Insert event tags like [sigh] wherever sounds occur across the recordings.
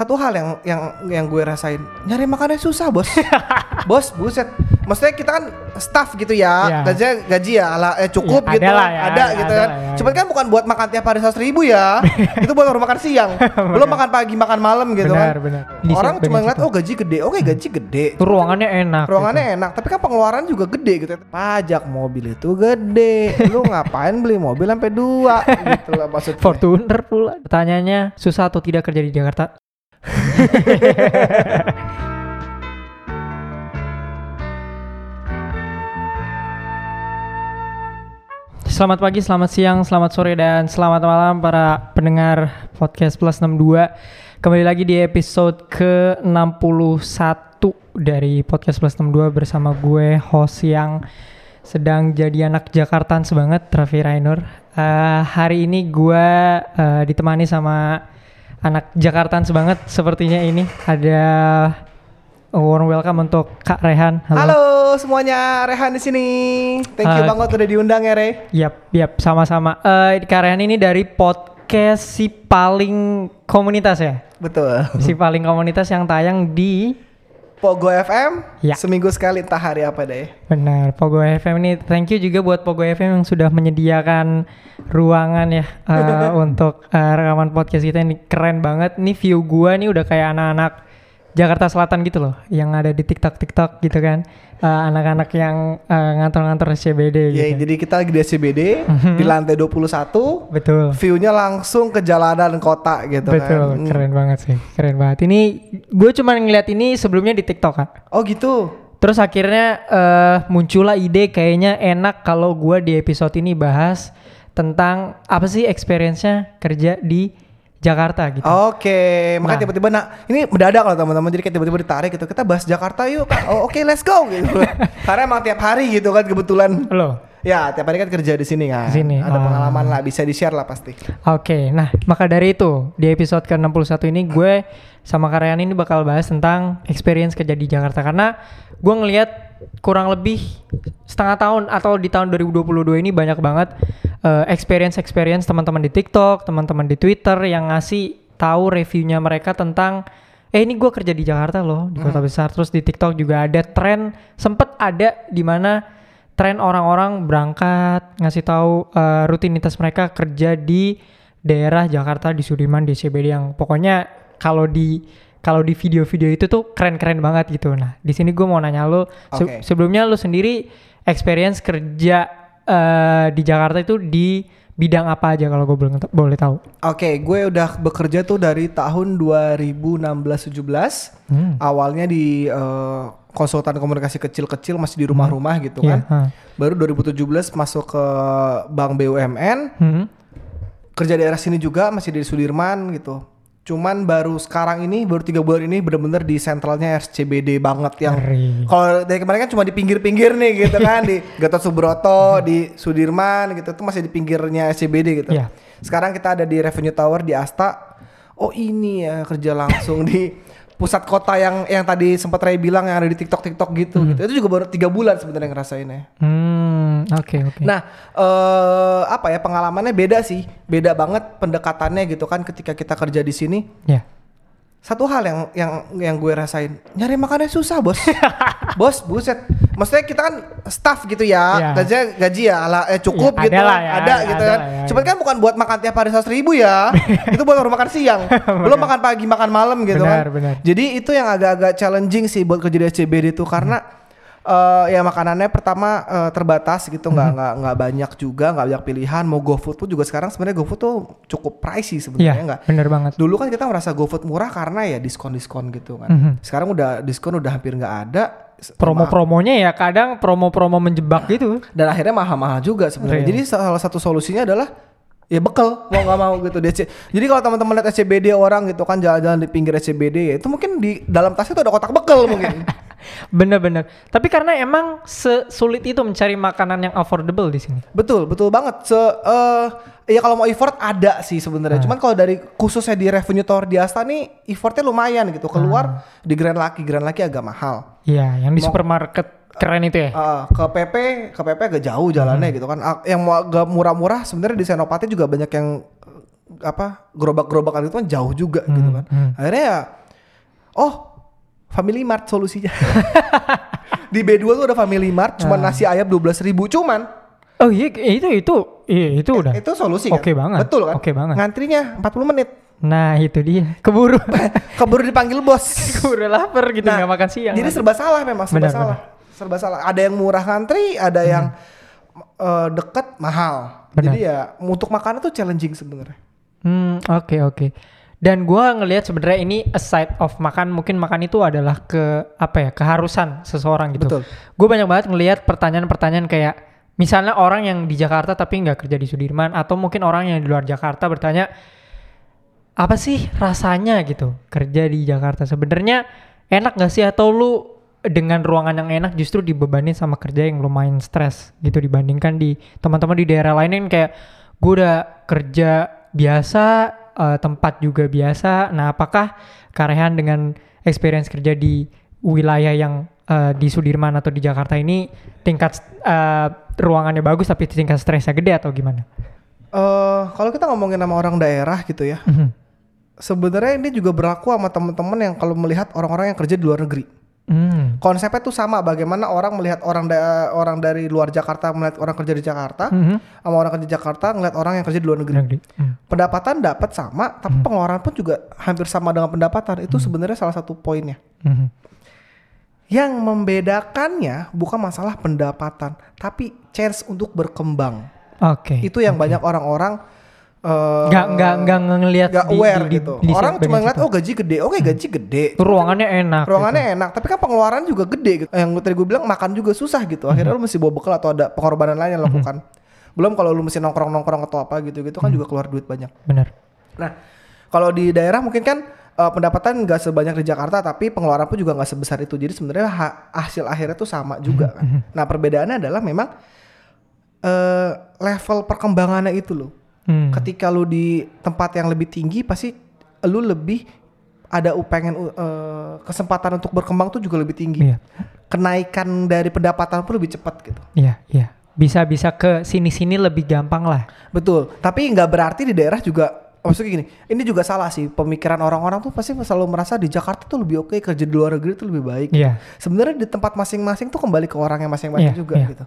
satu hal yang yang yang gue rasain nyari makannya susah bos [laughs] bos buset maksudnya kita kan staff gitu ya Iya. gaji gaji ya ala eh, cukup Iya, gitu ada lah ya, ada ada- gitu ada kan ya, cuman gitu. kan bukan buat makan tiap hari seratus ribu ya [laughs] itu buat baru makan siang [laughs] belum makan pagi makan malam gitu Benar, kan benar. Orang cuma ngeliat oh gaji gede oke gaji gede ruangannya enak. ruangannya enak tapi kan pengeluaran juga gede gitu pajak mobil itu gede lu ngapain beli mobil sampai dua gitu lah maksudnya gitu. Fortuner pula. Pertanyaannya susah atau tidak kerja di Jakarta? Selamat pagi, selamat siang, selamat sore, dan selamat malam para pendengar podcast Plus 62 Kembali lagi di episode ke-61 dari podcast Plus 62 bersama gue, host yang sedang jadi anak Jakartaan sebanget, Raffi Rainur. Eh, Hari ini gue eh, ditemani sama anak Jakartaan sebanget sepertinya ini Ada warm welcome untuk Kak Rehan Halo semuanya, Rehan di sini. Thank you Uh, banget udah diundang ya, Re. Yap, yap, sama-sama. Eh, Kak Rehan ini dari podcast si paling komunitas ya, Betul. si paling komunitas yang tayang di Pogo FM, Ya. seminggu sekali entah hari apa deh. benar Pogo FM ini. Thank you juga buat Pogo FM yang sudah menyediakan ruangan ya [laughs] eh, untuk eh, rekaman podcast kita ini keren banget. Nih view gua nih udah kayak anak-anak Jakarta Selatan gitu loh, yang ada di TikTok TikTok gitu kan, Eh, anak-anak yang eh, ngantor-ngantor SCBD Ya, gitu. jadi kita lagi di SCBD di lantai 21. Betul. View-nya langsung ke jalanan kota gitu Betul, kan. Hmm. keren banget sih, keren banget. Ini gue cuma ngeliat ini sebelumnya di TikTok kan. Oh gitu. Terus akhirnya eh, muncullah ide kayaknya enak kalau gue di episode ini bahas tentang apa sih experience-nya kerja di Jakarta gitu. Oke, makanya Nah. tiba-tiba nah ini mendadak loh teman-teman jadi kayak tiba-tiba ditarik gitu. Kita bahas Jakarta yuk. Kak. Oh, oke, let's go gitu. [laughs] Karena emang tiap hari gitu kan kebetulan. Loh, Ya, tiap hari kan kerja di sini kan. Di sini, Ada ah. pengalaman lah, bisa di-share lah pasti. Oke, nah maka dari itu di episode ke-61 ini gue sama Karyan ini bakal bahas tentang experience kerja di Jakarta karena gue ngelihat kurang lebih setengah tahun atau di tahun 2022 ini banyak banget eh, experience-experience teman-teman di TikTok, teman-teman di Twitter yang ngasih tahu reviewnya mereka tentang eh ini gue kerja di Jakarta loh di kota besar. Terus di TikTok juga ada tren sempet ada di mana tren orang-orang berangkat ngasih tahu eh, rutinitas mereka kerja di daerah Jakarta di Sudirman di CBD yang pokoknya kalau di kalau di video-video itu tuh keren-keren banget gitu. Nah, di sini gue mau nanya lo se- sebelumnya lo sendiri experience kerja eh, di Jakarta itu di bidang apa aja kalau gue boleh boleh tahu? Oke, gue udah bekerja tuh dari tahun 2016-17. Hmm. Awalnya di eh, konsultan komunikasi kecil-kecil masih di rumah-rumah gitu Iya, kan. ha. Baru 2017 masuk ke Bank BUMN. Hmm. Kerja daerah sini juga masih di Sudirman gitu. Cuman baru sekarang ini baru tiga bulan ini bener-bener di sentralnya RCBD banget yang kalau dari kemarin kan cuma di pinggir-pinggir nih gitu kan di [laughs] Gatot Subroto di Sudirman gitu tuh masih di pinggirnya SCBD gitu. Iya. Sekarang kita ada di Revenue Tower di Asta. Oh ini ya kerja langsung di [laughs] pusat kota yang yang tadi sempat Ray bilang yang ada di TikTok TikTok gitu gitu. Itu juga baru tiga bulan sebenarnya ngerasainnya. Hmm, oke oke. Nah, eh apa ya pengalamannya beda sih, beda banget pendekatannya gitu kan ketika kita kerja di sini. ya. Satu hal yang yang yang gue rasain, nyari makannya susah bos, [laughs] bos, buset. Maksudnya kita kan staff gitu ya, Iya. gaji gaji ya, ala, eh, cukup Iya, gitu, ada lah kan, ya, ada, ada- gitu ada kan. ya, Cuman kan bukan buat makan tiap hari seratus ribu ya, [laughs] itu buat baru makan siang, [laughs] belum makan pagi, makan malam gitu Benar, kan. benar. Jadi itu yang agak-agak challenging sih buat kerja di SCBD itu karena eh, ya makanannya pertama eh, terbatas gitu nggak Mhm. nggak nggak banyak juga nggak banyak pilihan mau GoFood pun juga sekarang sebenarnya GoFood tuh cukup pricey sebenarnya Iya, nggak bener banget. dulu kan kita merasa GoFood murah karena ya diskon-diskon gitu kan Mhm. sekarang udah diskon udah hampir nggak ada Promo-promonya ya kadang promo-promo menjebak gitu. dan akhirnya mahal-mahal juga sebenarnya. Real. Jadi salah satu solusinya adalah ya bekel mau nggak mau gitu DC. Jadi kalau teman-teman lihat SCBD orang gitu kan jalan-jalan di pinggir SCBD ya itu mungkin di dalam tasnya tuh ada kotak bekel mungkin. [laughs] Bener-bener. Tapi karena emang sesulit itu mencari makanan yang affordable di sini. betul, betul banget. Se eh ya kalau mau effort ada sih sebenarnya. Cuman kalau dari khususnya di revenue tower di Asta nih effortnya lumayan gitu. Keluar di Grand Lucky, Grand Lucky agak mahal. Iya, yang di Mau- supermarket keren itu ya. Uh, ke PP ke PP agak jauh jalannya gitu kan yang mau agak murah-murah sebenarnya di Senopati juga banyak yang uh, apa gerobak-gerobakan itu kan jauh juga Hmm, gitu kan. hmm. Akhirnya ya oh Family Mart solusinya. [laughs] di B2 tuh ada Family Mart cuma Ah. nasi ayam 12.000 ribu cuman Oh iya itu itu iya itu udah. itu solusi kan. Oke banget. Betul kan? Oke banget. Ngantrinya 40 menit. Nah itu dia keburu [laughs] Keburu dipanggil bos. [laughs] keburu lapar gitu Nah, nggak makan siang. Jadi serba salah memang serba Benar, salah. Serba salah. Ada yang murah ngantri, ada yang eh, deket mahal. Benar. Jadi ya untuk makanan tuh challenging sebenarnya. Hmm, oke oke. Dan gua ngelihat sebenarnya ini aside of makan, mungkin makan itu adalah ke apa ya keharusan seseorang gitu. Betul. Gue banyak banget ngelihat pertanyaan-pertanyaan kayak misalnya orang yang di Jakarta tapi nggak kerja di Sudirman atau mungkin orang yang di luar Jakarta bertanya apa sih rasanya gitu kerja di Jakarta sebenarnya enak gak sih atau lu dengan ruangan yang enak justru dibebani sama kerja yang lumayan stres gitu dibandingkan di teman-teman di daerah lain kan kayak gue udah kerja biasa eh, tempat juga biasa nah apakah Karehan dengan experience kerja di wilayah yang eh, di Sudirman atau di Jakarta ini tingkat eh, ruangannya bagus tapi tingkat stresnya gede atau gimana? Eh kalau kita ngomongin sama orang daerah gitu ya, Mhm. sebenarnya ini juga berlaku sama teman-teman yang kalau melihat orang-orang yang kerja di luar negeri. Hmm. Konsepnya tuh sama bagaimana orang melihat orang da- orang dari luar Jakarta melihat orang kerja di Jakarta, Mhm. sama orang kerja di Jakarta ngeliat orang yang kerja di luar negeri. Negeri. Hmm. Pendapatan dapat sama, tapi pengeluaran pun juga hampir sama dengan pendapatan. Itu sebenarnya salah satu poinnya. Mhm. Yang membedakannya bukan masalah pendapatan, tapi chance untuk berkembang. Oke. Itu yang banyak orang-orang eh, Nggak nggak nggak ngelihat nggak aware di- di- gitu. di Orang cuma ngeliat oh gaji gede, oke gaji gede. ruangannya enak. Ruangannya gitu. enak, tapi kan pengeluaran juga gede gitu. Yang tadi gue bilang makan juga susah gitu. Akhirnya lu mesti bawa bekal atau ada pengorbanan lain yang lakukan. Belum kalau lu mesti nongkrong-nongkrong atau apa gitu-gitu kan juga keluar duit banyak. Benar. Nah, kalau di daerah mungkin kan eh, pendapatan nggak sebanyak di Jakarta, tapi pengeluaran pun juga nggak sebesar itu. Jadi sebenarnya ha- hasil akhirnya tuh sama juga kan. Nah, perbedaannya adalah memang eh, level perkembangannya itu loh. Hmm. Ketika lu di tempat yang lebih tinggi, pasti lu lebih ada pengen u- eh, kesempatan untuk berkembang tuh juga lebih tinggi. Iya. Kenaikan dari pendapatan pun lebih cepat gitu. Iya, iya. Bisa bisa ke sini-sini lebih gampang lah. Betul. Tapi nggak berarti di daerah juga maksudnya gini. Ini juga salah sih pemikiran orang-orang tuh pasti selalu merasa di Jakarta tuh lebih oke kerja di luar negeri tuh lebih baik. Iya. Sebenarnya di tempat masing-masing tuh kembali ke orangnya masing-masing Iya, juga iya. gitu.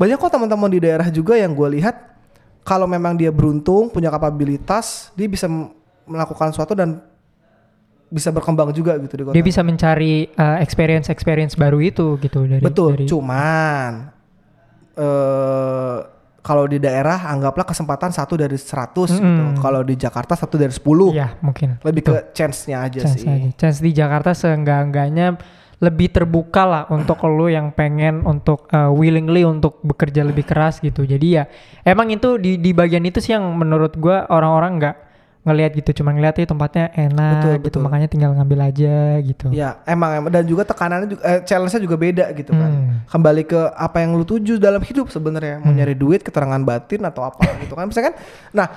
Banyak kok teman-teman di daerah juga yang gue lihat kalau memang dia beruntung punya kapabilitas dia bisa melakukan sesuatu dan bisa berkembang juga gitu di kota. Dia bisa mencari uh, experience-experience baru itu gitu dari Betul. dari Cuman eh kalau di daerah anggaplah kesempatan satu dari 100 gitu. Mm-mm. Kalau di Jakarta satu dari 10. Iya, mungkin. Lebih Betul. ke chance-nya aja chance sih. aja. Chance di Jakarta seenggak-enggaknya lebih terbuka lah untuk lo yang pengen untuk uh, willingly untuk bekerja lebih keras gitu. Jadi ya emang itu di di bagian itu sih yang menurut gua orang-orang nggak ngelihat gitu, cuma ngeliat itu tempatnya enak Betul, gitu, betul. makanya tinggal ngambil aja gitu. Ya, emang emang dan juga tekanannya juga eh, challenge-nya juga beda gitu kan. Hmm. Kembali ke apa yang lu tuju dalam hidup sebenarnya, mau nyari duit, keterangan batin atau apa [laughs] gitu kan. Misalkan nah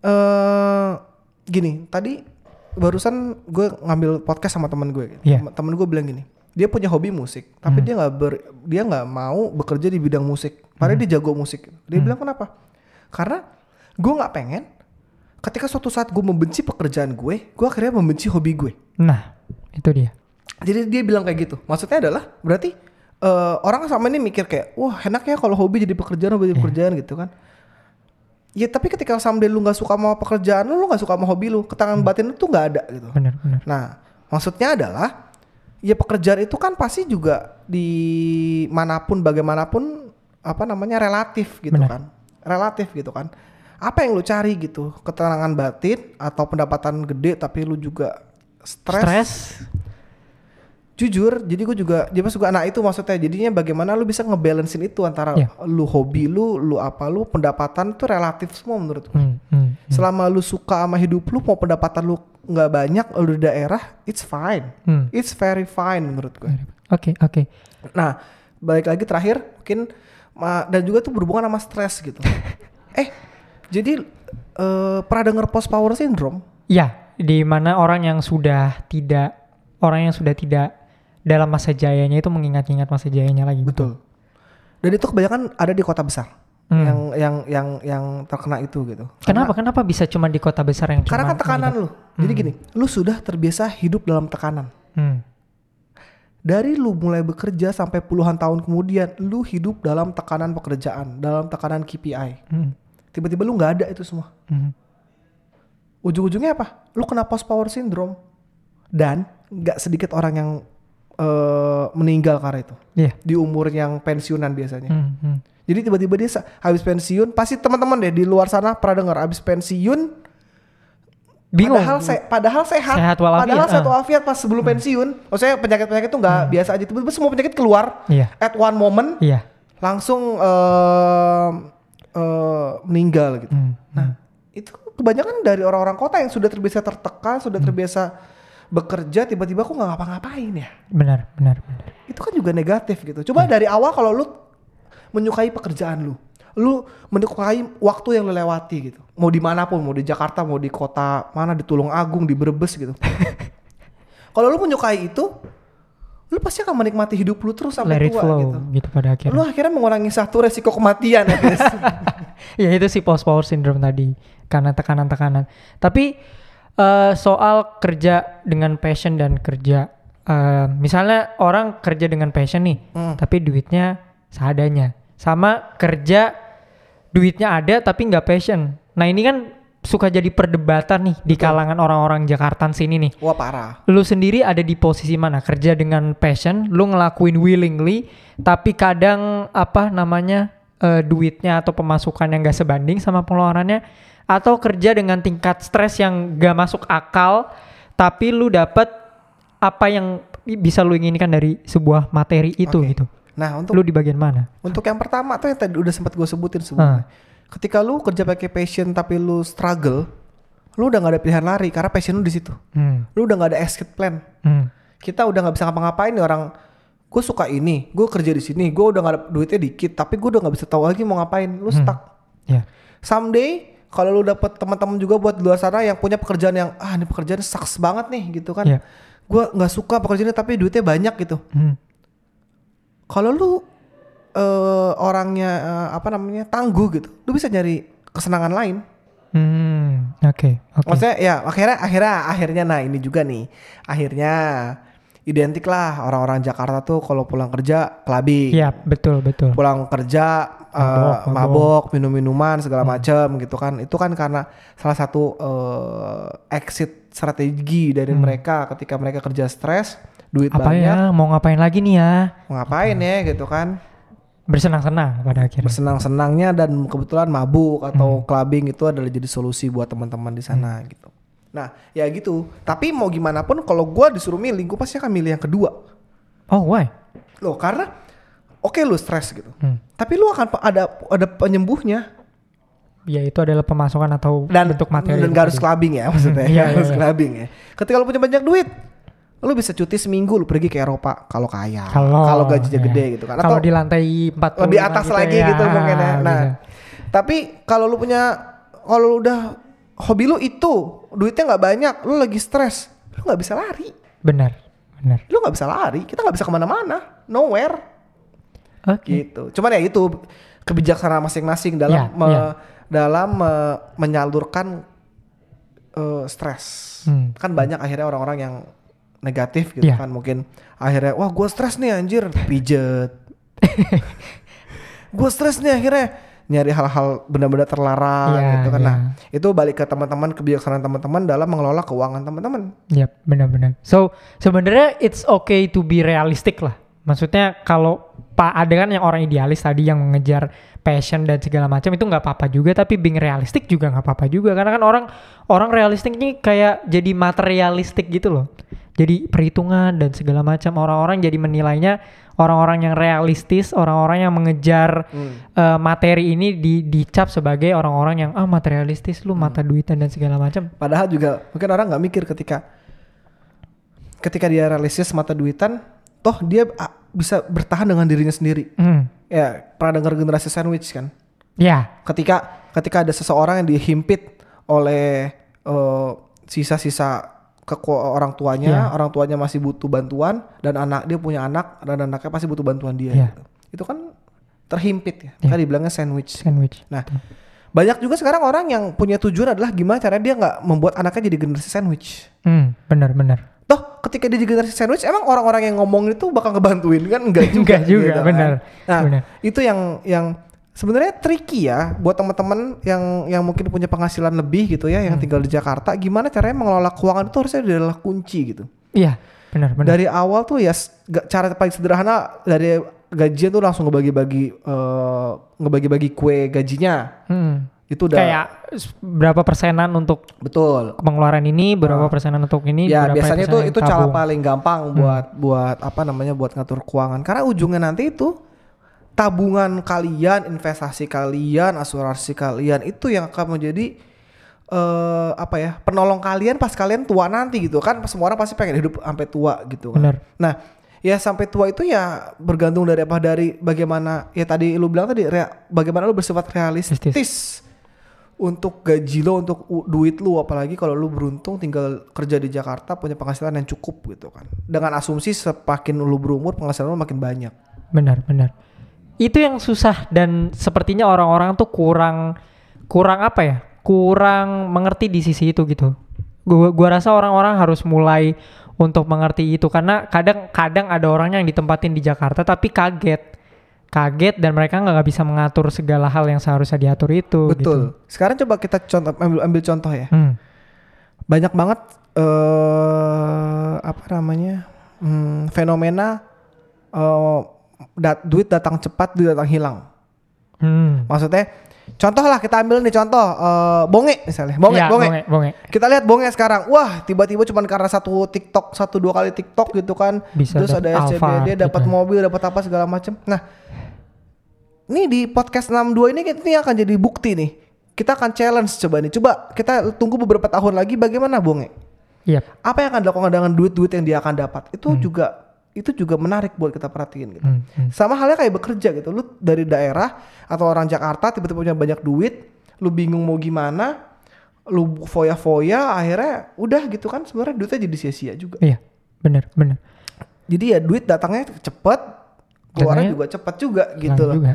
eh gini, tadi barusan gue ngambil podcast sama teman gue. gitu. Iya. Temen gue bilang gini, dia punya hobi musik, tapi dia nggak ber dia nggak mau bekerja di bidang musik. Padahal dia jago musik. Dia bilang kenapa? Karena gue nggak pengen ketika suatu saat gue membenci pekerjaan gue, gue akhirnya membenci hobi gue. Nah, itu dia. Jadi dia bilang kayak gitu. Maksudnya adalah berarti eh, orang sama ini mikir kayak, wah enaknya kalau hobi jadi pekerjaan, hobi jadi pekerjaan gitu kan. Ya tapi ketika someday lu nggak suka sama pekerjaan lu, lu nggak suka sama hobi lu, keterangan batin lu tuh nggak ada gitu. Benar, benar. Nah, maksudnya adalah ya pekerjaan itu kan pasti juga di mana pun bagaimanapun apa namanya relatif gitu Benar. kan. Relatif gitu kan. Apa yang lu cari gitu? Ketenangan batin atau pendapatan gede tapi lu juga stres? Jujur, jadi gue juga dia juga anak itu maksudnya jadinya bagaimana lu bisa ngebalancein itu antara Iya. lu hobi lu, lu apa lu, pendapatan tuh relatif semua menurut gue. Hmm, hmm, hmm. Selama lu suka sama hidup lu, mau pendapatan lu nggak banyak, lu di daerah, it's fine. Hmm. It's very fine menurut gue. Oke, oke. Nah, balik lagi terakhir mungkin dan juga tuh berhubungan sama stres gitu. [laughs] eh, jadi eh, pernah denger post power syndrome? Ya, di mana orang yang sudah tidak orang yang sudah tidak dalam masa jayanya itu mengingat-ingat masa jayanya lagi. Betul. Dan itu kebanyakan ada di kota besar. Hmm. yang yang yang yang terkena itu gitu. Kenapa? Kenapa bisa cuma di kota besar yang Karena kan tekanan ini? lu. Jadi gini, lu sudah terbiasa hidup dalam tekanan. Hmm. Dari lu mulai bekerja sampai puluhan tahun kemudian, lu hidup dalam tekanan pekerjaan, dalam tekanan KPI. Hmm. Tiba-tiba lu nggak ada itu semua. Hmm. Ujung-ujungnya apa? Lu kena post power syndrome. Dan nggak sedikit orang yang eh, meninggal karena itu. Iya. Di umur yang pensiunan biasanya. Hmm. Hmm. Jadi tiba-tiba dia habis pensiun, pasti teman-teman deh di luar sana pernah dengar habis pensiun Bingung. Padahal se padahal sehat. Sehat walafiat, Padahal sehat ah. Hmm. walafiat pas sebelum pensiun. Maksudnya penyakit-penyakit itu nggak biasa aja. Tiba-tiba semua penyakit keluar Iya. at one moment Iya. langsung eh, eh, meninggal gitu. Hmm. Nah, itu kebanyakan dari orang-orang kota yang sudah terbiasa tertekan, sudah terbiasa bekerja, tiba-tiba kok nggak ngapa-ngapain ya. Benar, benar, benar. Itu kan juga negatif gitu. Coba dari awal kalau lu menyukai pekerjaan lu, lu menyukai waktu yang lu lewati gitu. Mau di mana pun, mau di Jakarta, mau di kota mana, di Tulung Agung, di Brebes gitu. [laughs] kalau lu menyukai itu, lu pasti akan menikmati hidup lu terus sampai Let tua flow gitu. gitu. pada akhirnya. Lu akhirnya mengurangi satu resiko kematian ya guys. [laughs] ya itu sih post power syndrome tadi karena tekanan-tekanan. Tapi eh, soal kerja dengan passion dan kerja eh, misalnya orang kerja dengan passion nih, Hmm. tapi duitnya seadanya. Sama kerja duitnya ada tapi nggak passion. Nah ini kan suka jadi perdebatan nih di kalangan orang-orang Jakarta sini nih. Wah parah. Lu sendiri ada di posisi mana? Kerja dengan passion, lu ngelakuin willingly, tapi kadang apa namanya eh, duitnya atau pemasukan yang gak sebanding sama pengeluarannya, atau kerja dengan tingkat stres yang gak masuk akal, tapi lu dapet apa yang bisa lu inginkan dari sebuah materi itu Oke. gitu. Nah untuk Lu di bagian mana? untuk yang pertama tuh yang tadi udah sempat gue sebutin sebelumnya. Ketika lu kerja pakai passion tapi lu struggle, lu udah gak ada pilihan lari karena passion lu di situ. Hmm. Lu udah gak ada exit plan. Hmm. Kita udah nggak bisa ngapa-ngapain nih orang. Gue suka ini, gue kerja di sini, gue udah gak ada duitnya dikit, tapi gue udah nggak bisa tahu lagi mau ngapain. Lu Hmm. stuck. Ya. Someday kalau lu dapet teman-teman juga buat di luar sana yang punya pekerjaan yang ah ini pekerjaan sucks banget nih gitu kan. Iya. Gue nggak suka pekerjaannya tapi duitnya banyak gitu. Hmm. Kalau lu eh orangnya eh, apa namanya tangguh gitu, lu bisa nyari kesenangan lain. Hmm. Oke. Oke. Maksudnya ya akhirnya akhirnya akhirnya nah ini juga nih akhirnya identik lah orang-orang Jakarta tuh kalau pulang kerja clubbing, Iya betul betul. pulang kerja Mabok, mabok, mabok. minum-minuman segala macam gitu kan. Itu kan karena salah satu eh, exit strategi dari mereka ketika mereka kerja stres, duit Apa banyak, ya? Mau ngapain lagi nih ya? mau ngapain ya gitu kan. Bersenang-senang pada akhirnya. bersenang-senangnya dan kebetulan mabuk atau clubbing itu adalah jadi solusi buat teman-teman di sana gitu. Nah ya gitu. Tapi mau gimana pun kalau gua disuruh milih, gue pasti akan milih yang kedua. Oh why? Loh karena oke lu stres gitu. Hmm. Tapi lu akan ada ada penyembuhnya Ya itu adalah pemasukan atau dan bentuk materi. dan gak harus clubbing ya maksudnya. Iya, [laughs] Nggak harus iya, clubbing ya. Ketika lu punya banyak duit, lu bisa cuti seminggu lu pergi ke Eropa kalau kaya. Kalau gajinya ya. gede gitu kan. Kalau di lantai 40 lebih atas lagi gitu mungkin ya. Nah, bisa. tapi kalau lu punya kalau lu udah hobi lu itu duitnya nggak banyak, lu lagi stres, lu nggak bisa lari, benar, benar. lu nggak bisa lari, kita nggak bisa ke mana-mana, nowhere Oke. gitu. Cuman ya itu kebijaksanaan masing-masing dalam Ya, me- ya. dalam me- menyalurkan eh, stres. Hmm. Kan banyak akhirnya orang-orang yang negatif gitu Ya. kan mungkin akhirnya wah gue stres nih anjir pijet gue stres nih akhirnya nyari hal-hal benda-benda terlarang Iya, gitu kan iya. nah itu balik ke teman-teman kebijaksanaan teman-teman dalam mengelola keuangan teman-teman Yap, benar-benar. So sebenarnya it's okay to be realistic lah. Maksudnya kalau pak ada kan yang orang idealis tadi yang mengejar passion dan segala macam itu nggak apa-apa juga, tapi being realistic juga nggak apa-apa juga karena kan orang orang realistik ini kayak jadi materialistik gitu loh. Jadi perhitungan dan segala macam orang-orang jadi menilainya orang-orang yang realistis, orang-orang yang mengejar eh, materi ini di dicap sebagai orang-orang yang ah materialistis lu mata duitan dan segala macam. padahal juga mungkin orang nggak mikir ketika ketika dia realistis mata duitan toh dia bisa bertahan dengan dirinya sendiri Hmm. ya pernah dengar generasi sandwich kan Ya, ketika ketika ada seseorang yang dihimpit oleh eh, sisa-sisa keku orang tuanya, Iya. orang tuanya masih butuh bantuan dan anak dia punya anak dan anaknya pasti butuh bantuan dia. Gitu. Itu kan terhimpit ya. Iya. Tadi bilangnya sandwich. Sandwich. Nah, banyak juga sekarang orang yang punya tujuan adalah gimana caranya dia nggak membuat anaknya jadi generasi sandwich. Hmm, benar benar. Toh ketika dia jadi generasi sandwich emang orang-orang yang ngomong itu bakal ngebantuin kan enggak [laughs] juga. Enggak juga, gitu kan. benar. Nah, Benar. itu yang yang sebenarnya tricky ya buat teman-teman yang yang mungkin punya penghasilan lebih gitu ya yang Hmm. tinggal di Jakarta gimana caranya mengelola keuangan itu harusnya adalah kunci gitu. Iya, benar benar. Dari awal tuh ya cara paling sederhana dari gajian tuh langsung ngebagi-bagi eh, ngebagi-bagi kue gajinya. Hmm. Itu udah Kayak berapa persenan untuk betul. pengeluaran ini, berapa persenan untuk ini, Ya biasanya itu itu cara paling gampang buat buat apa namanya buat ngatur keuangan karena ujungnya nanti itu tabungan kalian, investasi kalian, asuransi kalian itu yang akan menjadi eh apa ya penolong kalian pas kalian tua nanti gitu kan semua orang pasti pengen hidup sampai tua gitu kan. Benar. Nah ya sampai tua itu ya bergantung dari apa dari bagaimana ya tadi lu bilang tadi rea- bagaimana lu bersifat realistis untuk gaji lo untuk duit lu apalagi kalau lu beruntung tinggal kerja di Jakarta punya penghasilan yang cukup gitu kan dengan asumsi semakin lu berumur penghasilan lu makin banyak Benar, benar. Itu yang susah dan sepertinya orang-orang tuh kurang kurang apa ya? Kurang mengerti di sisi itu gitu. Gua gua rasa orang-orang harus mulai untuk mengerti itu karena kadang-kadang ada orang yang ditempatin di Jakarta tapi kaget. Kaget dan mereka nggak bisa mengatur segala hal yang seharusnya diatur itu betul sekarang coba kita contoh ambil, ambil contoh ya gitu. Hmm. banyak banget eh apa namanya hmm, fenomena eh dat- duit datang cepat duit datang hilang Hmm. maksudnya contoh lah kita ambil nih contoh eh bonge misalnya bonge Ya, bonge bonge, bonge. Kita lihat Bonge sekarang, wah tiba-tiba cuma karena satu TikTok, satu dua kali TikTok gitu kan, Bisa terus ada SCBD, dapat gitu. mobil, dapat apa segala macem. Nah, ini di podcast 62 ini ini akan jadi bukti nih. Kita akan challenge coba nih, coba kita tunggu beberapa tahun lagi bagaimana Bonge? Iya. Apa yang akan dilakukan dengan duit-duit yang dia akan dapat? Itu juga itu juga menarik buat kita perhatiin gitu. Hmm, hmm. Sama halnya kayak bekerja gitu. Lu dari daerah atau orang Jakarta tiba-tiba punya banyak duit, lu bingung mau gimana, lu foya-foya akhirnya udah gitu kan sebenarnya duitnya jadi sia-sia juga. Iya, benar, benar. Jadi ya duit datangnya cepet, keluarnya juga cepet juga gitu loh. juga.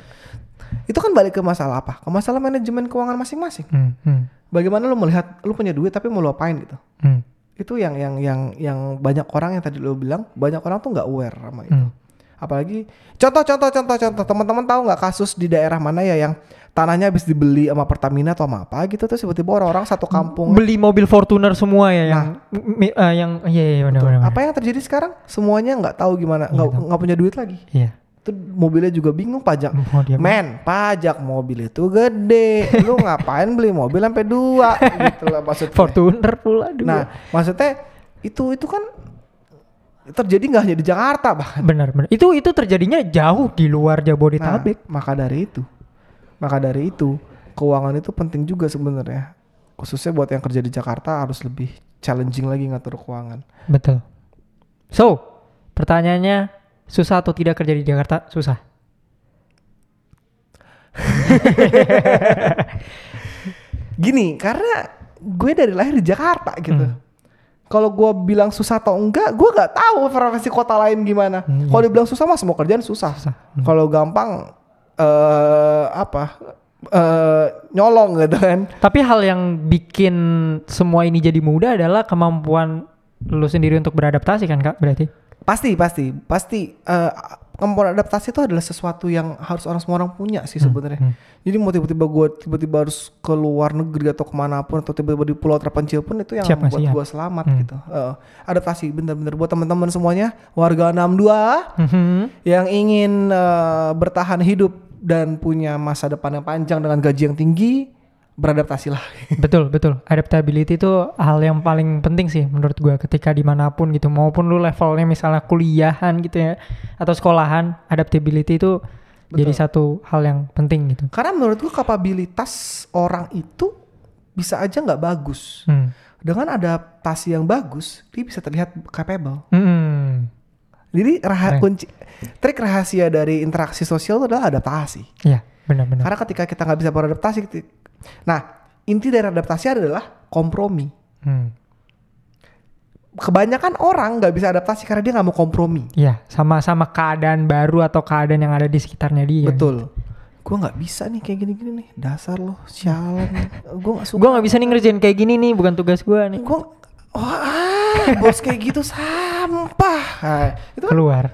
Itu kan balik ke masalah apa? Ke masalah manajemen keuangan masing-masing. Hmm, hmm, Bagaimana lu melihat lu punya duit tapi mau lu apain gitu. hmm, Itu yang yang yang yang banyak orang yang tadi lu bilang, banyak orang tuh nggak aware sama itu. hmm. Apalagi contoh contoh contoh contoh teman-teman tahu nggak kasus di daerah mana ya yang tanahnya habis dibeli sama Pertamina atau sama apa gitu terus tiba-tiba orang-orang satu kampung beli mobil Fortuner semua ya yang mi- eh, yang iya iya benar Tuh, benar. apa yang terjadi sekarang semuanya nggak tahu gimana nggak nggak punya duit lagi Iya. Itu mobilnya juga bingung pajak men pajak mobil itu gede lu ngapain beli mobil sampai dua gitu lah maksudnya Fortuner pula dulu. nah maksudnya itu itu kan terjadi nggak hanya di Jakarta bahkan benar benar. Itu itu terjadinya jauh di luar Nah, Jabodetabek. maka dari itu, maka dari itu keuangan itu penting juga sebenarnya. Khususnya buat yang kerja di Jakarta harus lebih challenging lagi ngatur keuangan. Betul. So, pertanyaannya susah atau tidak kerja di Jakarta? Susah. Gini, karena gue dari lahir di Jakarta gitu. Hmm. Kalau gue bilang susah atau enggak, gue nggak tahu profesi kota lain gimana. Hmm, Kalau dibilang susah mah semua kerjaan susah. Susah. Hmm. Kalau gampang eh apa? eh nyolong gitu kan. Tapi hal yang bikin semua ini jadi mudah adalah kemampuan lu sendiri untuk beradaptasi kan kak berarti? Pasti, pasti, pasti. eh kemampuan adaptasi itu adalah sesuatu yang harus orang semua orang punya sih sebenarnya. hmm. Jadi mau tiba-tiba gue tiba-tiba harus ke luar negeri atau ke mana pun atau tiba-tiba di pulau terpencil pun itu yang Siap, membuat siap. gue selamat Hmm. gitu. Eh, adaptasi bener-bener buat teman-teman semuanya warga 62 Mhm. yang ingin eh, bertahan hidup dan punya masa depan yang panjang dengan gaji yang tinggi beradaptasilah. [laughs] betul betul. Adaptability itu hal yang paling penting sih menurut gua ketika di mana pun gitu maupun lu levelnya misalnya kuliahan gitu ya atau sekolahan adaptability itu jadi satu hal yang penting gitu. Karena menurut gue kapabilitas orang itu bisa aja nggak bagus. Hmm. Dengan adaptasi yang bagus, dia bisa terlihat capable. Hmm. Jadi Keren. kunci trik rahasia dari interaksi sosial itu adalah adaptasi. Iya benar-benar. Karena ketika kita nggak bisa beradaptasi, nah inti dari adaptasi adalah kompromi. Hmm. Kebanyakan orang nggak bisa adaptasi karena dia nggak mau kompromi. Iya sama-sama keadaan baru atau keadaan yang ada di sekitarnya dia. Betul. gue nggak bisa nih kayak gini-gini nih dasar lo sialan gue nggak suka Gue nggak bisa nih ngerjain kayak gini nih, bukan tugas gue nih. gue wah bos kayak gitu sampah nah, itu kan Keluar.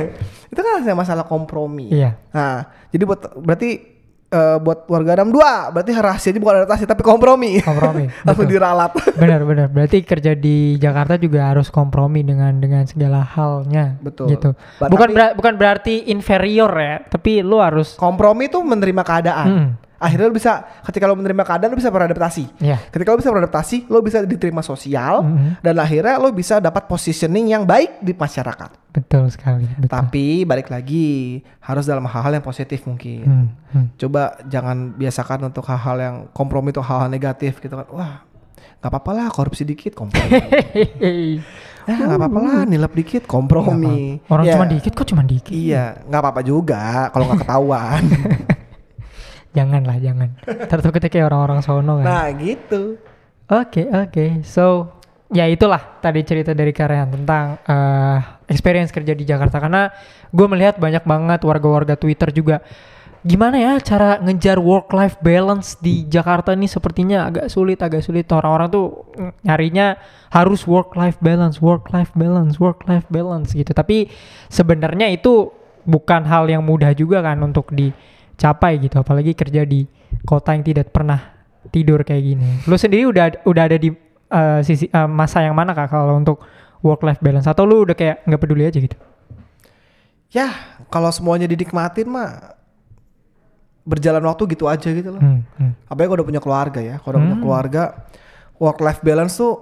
[laughs] itu kan masalah kompromi Iya. nah jadi buat berarti eh, buat warga Adam dua berarti rahasianya bukan adaptasi tapi kompromi Kompromi, [laughs] langsung diralat Benar benar. Berarti kerja di Jakarta juga harus kompromi dengan dengan segala halnya. Betul. Gitu. Ba- Bukan tapi- bera- bukan berarti inferior ya, tapi lu harus kompromi itu menerima keadaan Mm. akhirnya lo bisa ketika lo menerima keadaan lo bisa beradaptasi ya. ketika lo bisa beradaptasi lo bisa diterima sosial Mhm. dan akhirnya lo bisa dapat positioning yang baik di masyarakat Betul sekali. Betul. tapi balik lagi harus dalam hal-hal yang positif mungkin Hmm, hmm. coba jangan biasakan untuk hal-hal yang kompromi itu hal-hal negatif gitu kan wah nggak apa-apa lah korupsi dikit kompromi [laughs] ya nggak apa-apa lah nilap dikit kompromi Orang Ya, cuma dikit kok cuma dikit. iya nggak apa-apa juga kalau nggak ketahuan [laughs] Janganlah, jangan. Tertukutnya kayak orang-orang sono kan. nah gitu Oke, oke. So, ya itulah tadi cerita dari Karyan tentang eh, experience kerja di Jakarta karena gue melihat banyak banget warga-warga Twitter juga gimana ya cara ngejar work life balance di Jakarta nih sepertinya agak sulit, agak sulit. Orang-orang tuh nyarinya harus work life balance, work life balance, work life balance gitu. Tapi sebenarnya itu bukan hal yang mudah juga kan untuk dicapai gitu, apalagi kerja di kota yang tidak pernah tidur kayak gini. Lu sendiri udah udah ada di uh, sisi uh, masa yang mana kak kalau untuk work life balance atau lu udah kayak nggak peduli aja gitu? ya kalau semuanya dinikmatin mah berjalan waktu gitu aja gitu loh Hmm, hmm. apalagi kalau udah punya keluarga ya kalau udah punya Hmm. keluarga work life balance tuh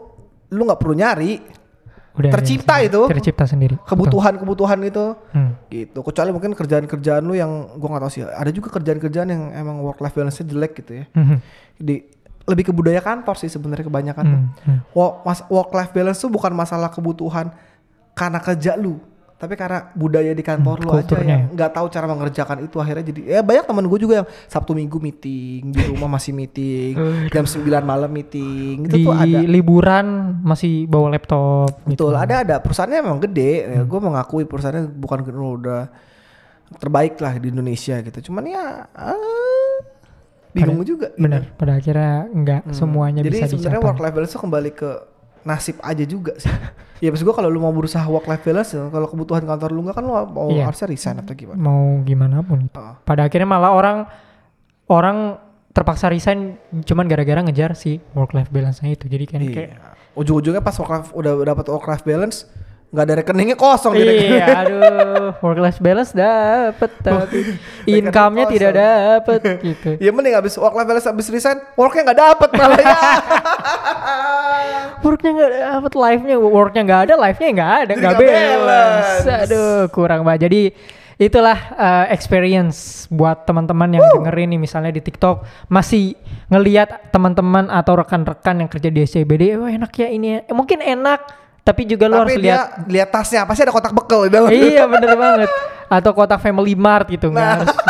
lu nggak perlu nyari Udah Tercipta itu. Tercipta sendiri. Betul. kebutuhan-kebutuhan itu Hmm. gitu kecuali mungkin kerjaan-kerjaan lu yang gua nggak tahu sih ada juga kerjaan-kerjaan yang emang work life balance-nya jelek gitu ya Hmm, di lebih ke budaya kantor sih sebenarnya kebanyakan hmm, hmm. Mas work life balance tuh bukan masalah kebutuhan karena kerja lu tapi karena budaya di kantor Hmm, lu aja kulturnya. yang nggak tahu cara mengerjakan itu akhirnya jadi ya banyak temen gue juga yang sabtu minggu meeting di rumah masih meeting jam 9 malam meeting itu Di tuh ada liburan masih bawa laptop. gitu. betul ada ada perusahaannya memang gede ya, Hmm. gue mengakui perusahaannya bukan udah terbaik lah di Indonesia gitu cuman ya ah, bingung juga gitu. Bener. Pada akhirnya nggak Hmm. semuanya Jadi bisa sebenarnya work life balance itu kembali ke nasib aja juga sih. [laughs] ya maksud gua kalau lu mau berusaha work life balance ya, kalau kebutuhan kantor lu nggak kan lu mau Iya. harusnya resign atau gimana? Mau gimana pun. Oh. Pada akhirnya malah orang orang terpaksa resign cuman gara-gara ngejar si work life balance-nya itu. Jadi kan kayak Iya. Ujung-ujungnya pas work life udah dapat work life balance nggak ada rekeningnya kosong rekening. Iya, aduh, work life balance dapet tapi [laughs] income-nya tidak dapet [laughs] gitu. Ya mending habis work life balance habis resign, worknya nggak dapet malah ya. [laughs] Worknya nggak dapet, life-nya worknya nggak ada, life-nya nggak ada, nggak balance. balance. Aduh, kurang banget. Jadi itulah uh, experience buat teman-teman yang dengerin nih misalnya di TikTok masih ngelihat teman-teman atau rekan-rekan yang kerja di SCBD, wah enak ya ini. ya." Eh, mungkin enak, tapi juga lu harus Tapi lihat dia lihat tasnya pasti ada kotak bekel di dalam. [laughs] iya bener banget atau kotak Family Mart gitu nggak Nah. harus [laughs]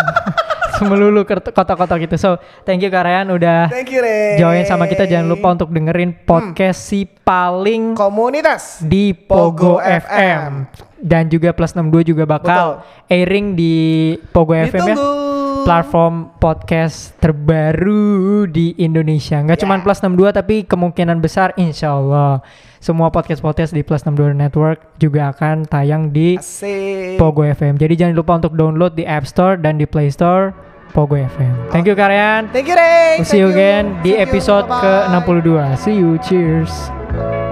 melulu kotak-kotak gitu so thank you Karayan udah Thank you, Re. join sama kita jangan lupa untuk dengerin podcast si paling komunitas. di Pogo, FM. dan juga Plus 62 juga bakal airing di Pogo FM ya Ditunggu. Platform podcast terbaru di Indonesia. Nggak cuman Plus 62 tapi kemungkinan besar insya Allah semua podcast-podcast di Plus 62 Network juga akan tayang di Asik. Pogo FM. Jadi jangan lupa untuk download di App Store dan di Play Store Pogo FM. Thank you Karyan. Thank you, Ray. We'll see you Thank you. again di episode Bye-bye. ke-62. See you. Cheers.